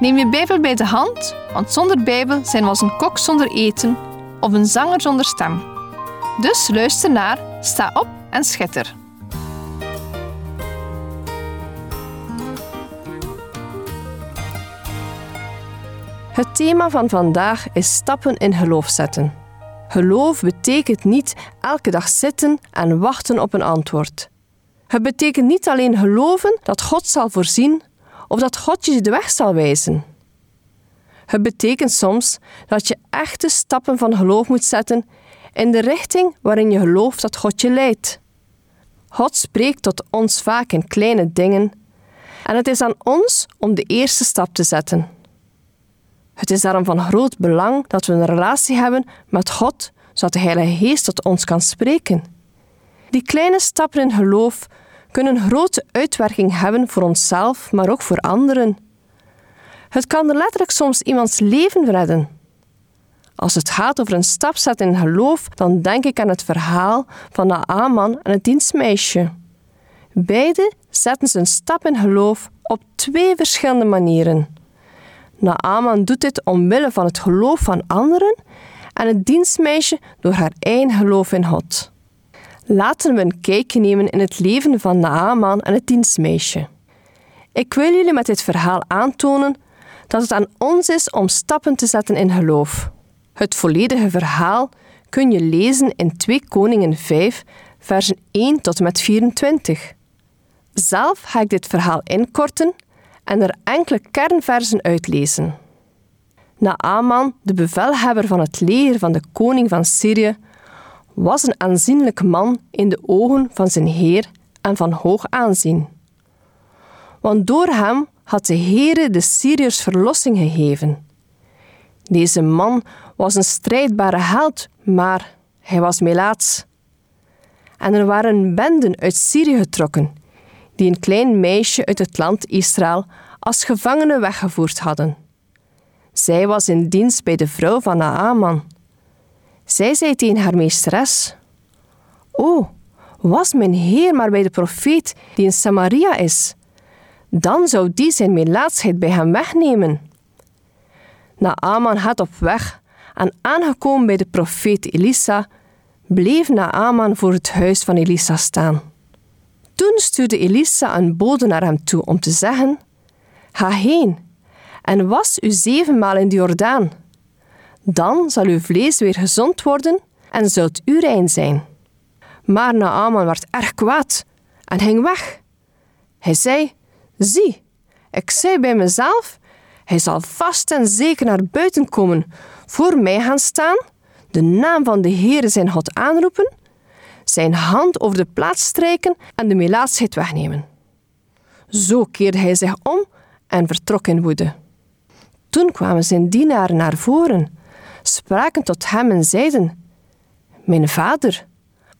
Neem je Bijbel bij de hand, want zonder Bijbel zijn we als een kok zonder eten of een zanger zonder stem. Dus luister naar, sta op en schitter. Het thema van vandaag is stappen in geloof zetten. Geloof betekent niet elke dag zitten en wachten op een antwoord. Het betekent niet alleen geloven dat God zal voorzien of dat God je de weg zal wijzen. Het betekent soms dat je echte stappen van geloof moet zetten in de richting waarin je gelooft dat God je leidt. God spreekt tot ons vaak in kleine dingen en het is aan ons om de eerste stap te zetten. Het is daarom van groot belang dat we een relatie hebben met God, zodat de Heilige Geest tot ons kan spreken. Die kleine stappen in geloof kunnen grote uitwerking hebben voor onszelf, maar ook voor anderen. Het kan letterlijk soms iemands leven redden. Als het gaat over een stap zetten in geloof, dan denk ik aan het verhaal van Naaman en het dienstmeisje. Beide zetten ze een stap in geloof op twee verschillende manieren. Naaman doet dit omwille van het geloof van anderen en het dienstmeisje door haar eigen geloof in God. Laten we een kijkje nemen in het leven van Naaman en het dienstmeisje. Ik wil jullie met dit verhaal aantonen dat het aan ons is om stappen te zetten in geloof. Het volledige verhaal kun je lezen in 2 Koningen 5, versen 1 tot en met 24. Zelf ga ik dit verhaal inkorten en er enkele kernversen uitlezen. Naaman, de bevelhebber van het leger van de koning van Syrië, was een aanzienlijk man in de ogen van zijn heer en van hoog aanzien. Want door hem had de Heere de Syriërs verlossing gegeven. Deze man was een strijdbare held, maar hij was melaats. En er waren benden uit Syrië getrokken, die een klein meisje uit het land Israël als gevangene weggevoerd hadden. Zij was in dienst bij de vrouw van Naaman. Zij zei tegen haar meesteres: O, was mijn heer maar bij de profeet die in Samaria is, dan zou die zijn melaatsheid bij hem wegnemen. Naaman gaat op weg en aangekomen bij de profeet Elisa, bleef Naaman voor het huis van Elisa staan. Toen stuurde Elisa een bode naar hem toe om te zeggen: Ga heen en was u zevenmaal in de Jordaan. Dan zal uw vlees weer gezond worden en zult u rein zijn. Maar Naaman werd erg kwaad en ging weg. Hij zei: Zie, ik zei bij mezelf: Hij zal vast en zeker naar buiten komen, voor mij gaan staan, de naam van de Heere zijn God aanroepen, zijn hand over de plaats strijken en de melaatsheid wegnemen. Zo keerde hij zich om en vertrok in woede. Toen kwamen zijn dienaren naar voren, spraken tot hem en zeiden: Mijn vader,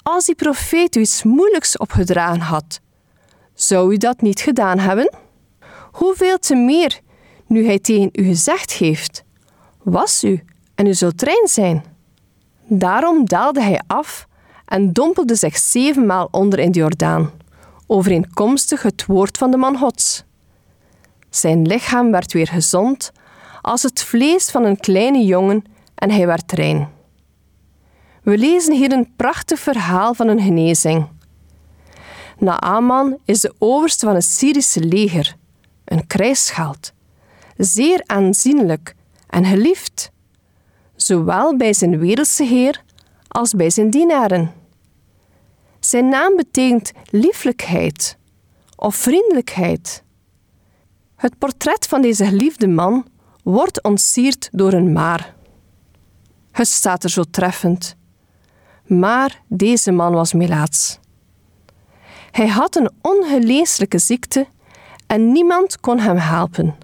als die profeet u iets moeilijks opgedragen had, zou u dat niet gedaan hebben? Hoeveel te meer nu hij tegen u gezegd heeft: Was u en u zult rein zijn. Daarom daalde hij af en dompelde zich zevenmaal onder in de Jordaan, overeenkomstig het woord van de man Gods. Zijn lichaam werd weer gezond als het vlees van een kleine jongen en hij werd rein. We lezen hier een prachtig verhaal van een genezing. Naaman is de overste van het Syrische leger, een krijgsschald, zeer aanzienlijk en geliefd, zowel bij zijn wereldse heer als bij zijn dienaren. Zijn naam betekent lieflijkheid of vriendelijkheid. Het portret van deze geliefde man wordt ontsierd door een maar. Het staat er zo treffend. Maar deze man was melaats. Hij had een ongeneeslijke ziekte en niemand kon hem helpen.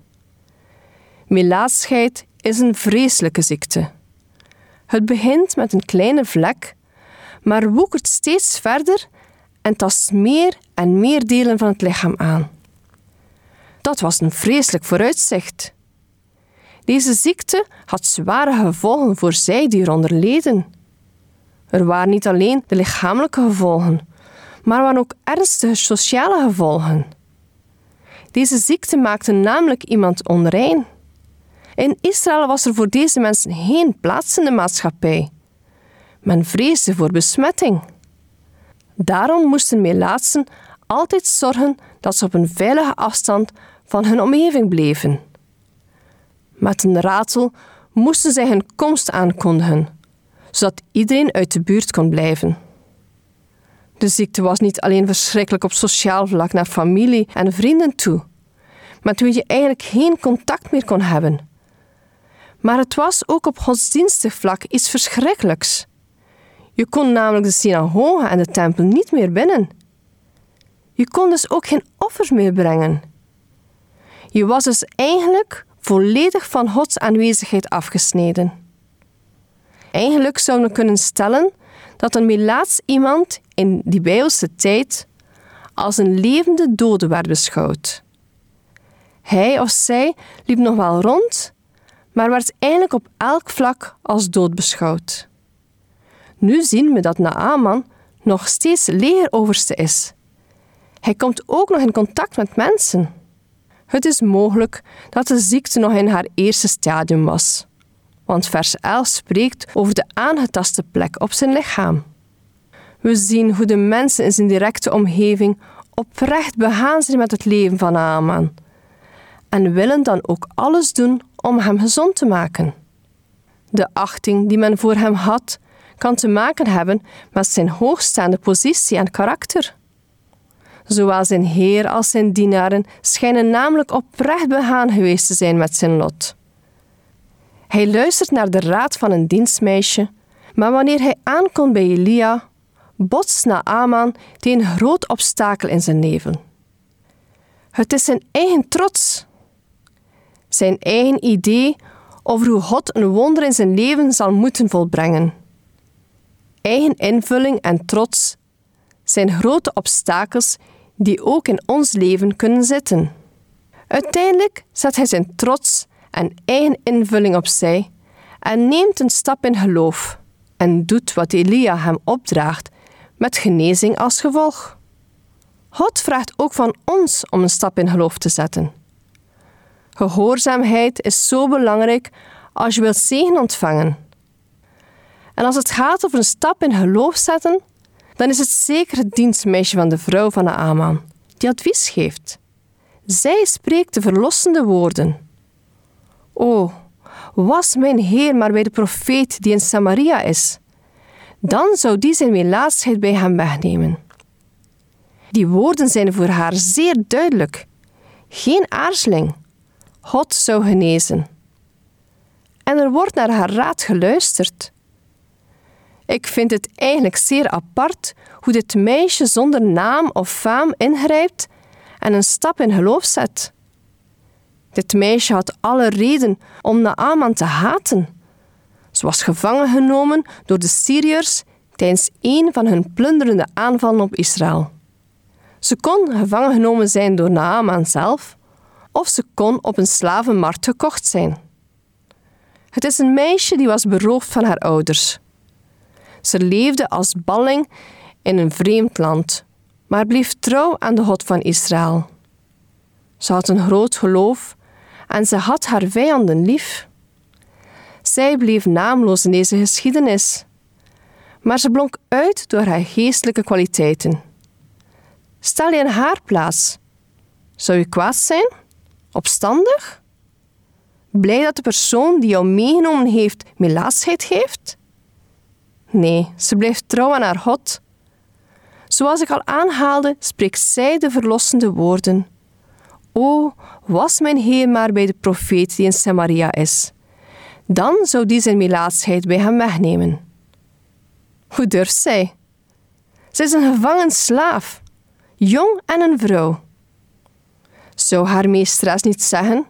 Melaatsheid is een vreselijke ziekte. Het begint met een kleine vlek, maar woekert steeds verder en tast meer en meer delen van het lichaam aan. Dat was een vreselijk vooruitzicht. Deze ziekte had zware gevolgen voor zij die eronder leden. Er waren niet alleen de lichamelijke gevolgen, maar waren ook ernstige sociale gevolgen. Deze ziekte maakte namelijk iemand onrein. In Israël was er voor deze mensen geen plaats in de maatschappij. Men vreesde voor besmetting. Daarom moesten melaatsen altijd zorgen dat ze op een veilige afstand van hun omgeving bleven. Met een ratel moesten zij hun komst aankondigen, zodat iedereen uit de buurt kon blijven. De ziekte was niet alleen verschrikkelijk op sociaal vlak naar familie en vrienden toe, met wie je eigenlijk geen contact meer kon hebben. Maar het was ook op godsdienstig vlak iets verschrikkelijks. Je kon namelijk de synagoge en de tempel niet meer binnen. Je kon dus ook geen offers meer brengen. Je was dus eigenlijk volledig van Gods aanwezigheid afgesneden. Eigenlijk zouden we kunnen stellen dat een melaats iemand in die Bijbelse tijd als een levende dode werd beschouwd. Hij of zij liep nog wel rond, maar werd eigenlijk op elk vlak als dood beschouwd. Nu zien we dat Naaman nog steeds legeroverste is. Hij komt ook nog in contact met mensen. Het is mogelijk dat de ziekte nog in haar eerste stadium was, want vers 11 spreekt over de aangetaste plek op zijn lichaam. We zien hoe de mensen in zijn directe omgeving oprecht begaan zijn met het leven van Naaman en willen dan ook alles doen om hem gezond te maken. De achting die men voor hem had, kan te maken hebben met zijn hoogstaande positie en karakter. Zowel zijn heer als zijn dienaren schijnen namelijk oprecht begaan geweest te zijn met zijn lot. Hij luistert naar de raad van een dienstmeisje, maar wanneer hij aankomt bij Elia, botst Naaman tegen een groot obstakel in zijn leven. Het is zijn eigen trots. Zijn eigen idee over hoe God een wonder in zijn leven zal moeten volbrengen. Eigen invulling en trots zijn grote obstakels die ook in ons leven kunnen zitten. Uiteindelijk zet hij zijn trots en eigen invulling opzij en neemt een stap in geloof en doet wat Elia hem opdraagt met genezing als gevolg. God vraagt ook van ons om een stap in geloof te zetten. Gehoorzaamheid is zo belangrijk als je wilt zegen ontvangen. En als het gaat over een stap in geloof zetten, dan is het zeker het dienstmeisje van de vrouw van de Aman die advies geeft. Zij spreekt de verlossende woorden. O, was mijn Heer maar bij de profeet die in Samaria is, dan zou die zijn melaatsheid bij hem wegnemen. Die woorden zijn voor haar zeer duidelijk. Geen aarzeling. God zou genezen. En er wordt naar haar raad geluisterd. Ik vind het eigenlijk zeer apart hoe dit meisje zonder naam of faam ingrijpt en een stap in geloof zet. Dit meisje had alle reden om Naaman te haten. Ze was gevangen genomen door de Syriërs tijdens een van hun plunderende aanvallen op Israël. Ze kon gevangen genomen zijn door Naaman zelf, of ze kon op een slavenmarkt gekocht zijn. Het is een meisje die was beroofd van haar ouders. Ze leefde als balling in een vreemd land, maar bleef trouw aan de God van Israël. Ze had een groot geloof en ze had haar vijanden lief. Zij bleef naamloos in deze geschiedenis, maar ze blonk uit door haar geestelijke kwaliteiten. Stel je in haar plaats. Zou je kwaad zijn? Opstandig? Blij dat de persoon die jou meegenomen heeft melaatsheid heeft? Nee, ze blijft trouw aan haar God. Zoals ik al aanhaalde, spreekt zij de verlossende woorden. O, was mijn Heer maar bij de profeet die in Samaria is. Dan zou die zijn melaatsheid bij hem wegnemen. Hoe durft zij? Zij is een gevangen slaaf, jong en een vrouw. Zou haar meesteres niet zeggen: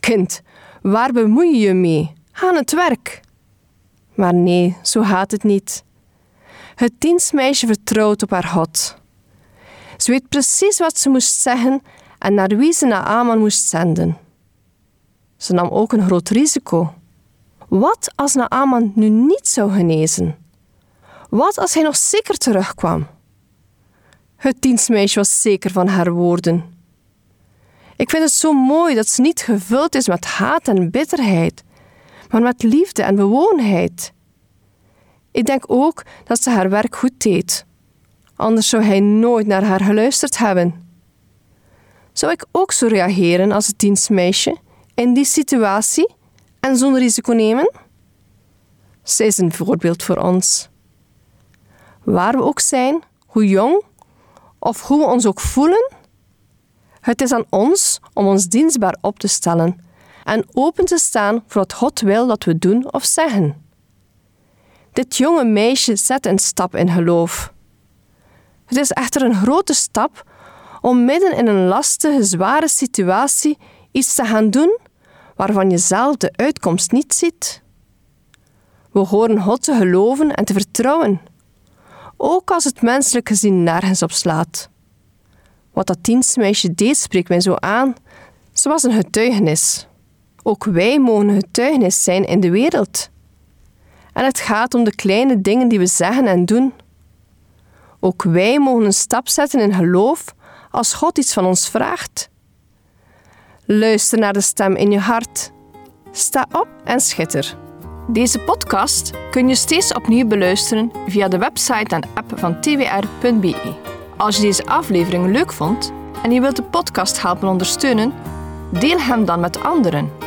Kind, waar bemoei je je mee? Ga aan het werk. Maar nee, zo gaat het niet. Het dienstmeisje vertrouwt op haar God. Ze weet precies wat ze moest zeggen en naar wie ze Naaman moest zenden. Ze nam ook een groot risico. Wat als Naaman nu niet zou genezen? Wat als hij nog zeker terugkwam? Het dienstmeisje was zeker van haar woorden. Ik vind het zo mooi dat ze niet gevuld is met haat en bitterheid, maar met liefde en bewoonheid. Ik denk ook dat ze haar werk goed deed. Anders zou hij nooit naar haar geluisterd hebben. Zou ik ook zo reageren als het dienstmeisje in die situatie en zo'n risico nemen? Zij is een voorbeeld voor ons. Waar we ook zijn, hoe jong of hoe we ons ook voelen, het is aan ons om ons dienstbaar op te stellen en open te staan voor wat God wil dat we doen of zeggen. Dit jonge meisje zet een stap in geloof. Het is echter een grote stap om midden in een lastige, zware situatie iets te gaan doen waarvan je zelf de uitkomst niet ziet. We horen God te geloven en te vertrouwen, ook als het menselijk gezien nergens op slaat. Wat dat dienstmeisje deed spreekt mij zo aan. Ze was een getuigenis. Ook wij mogen getuigenis zijn in de wereld. En het gaat om de kleine dingen die we zeggen en doen. Ook wij mogen een stap zetten in geloof als God iets van ons vraagt. Luister naar de stem in je hart. Sta op en schitter. Deze podcast kun je steeds opnieuw beluisteren via de website en app van twr.be. Als je deze aflevering leuk vond en je wilt de podcast helpen ondersteunen, deel hem dan met anderen.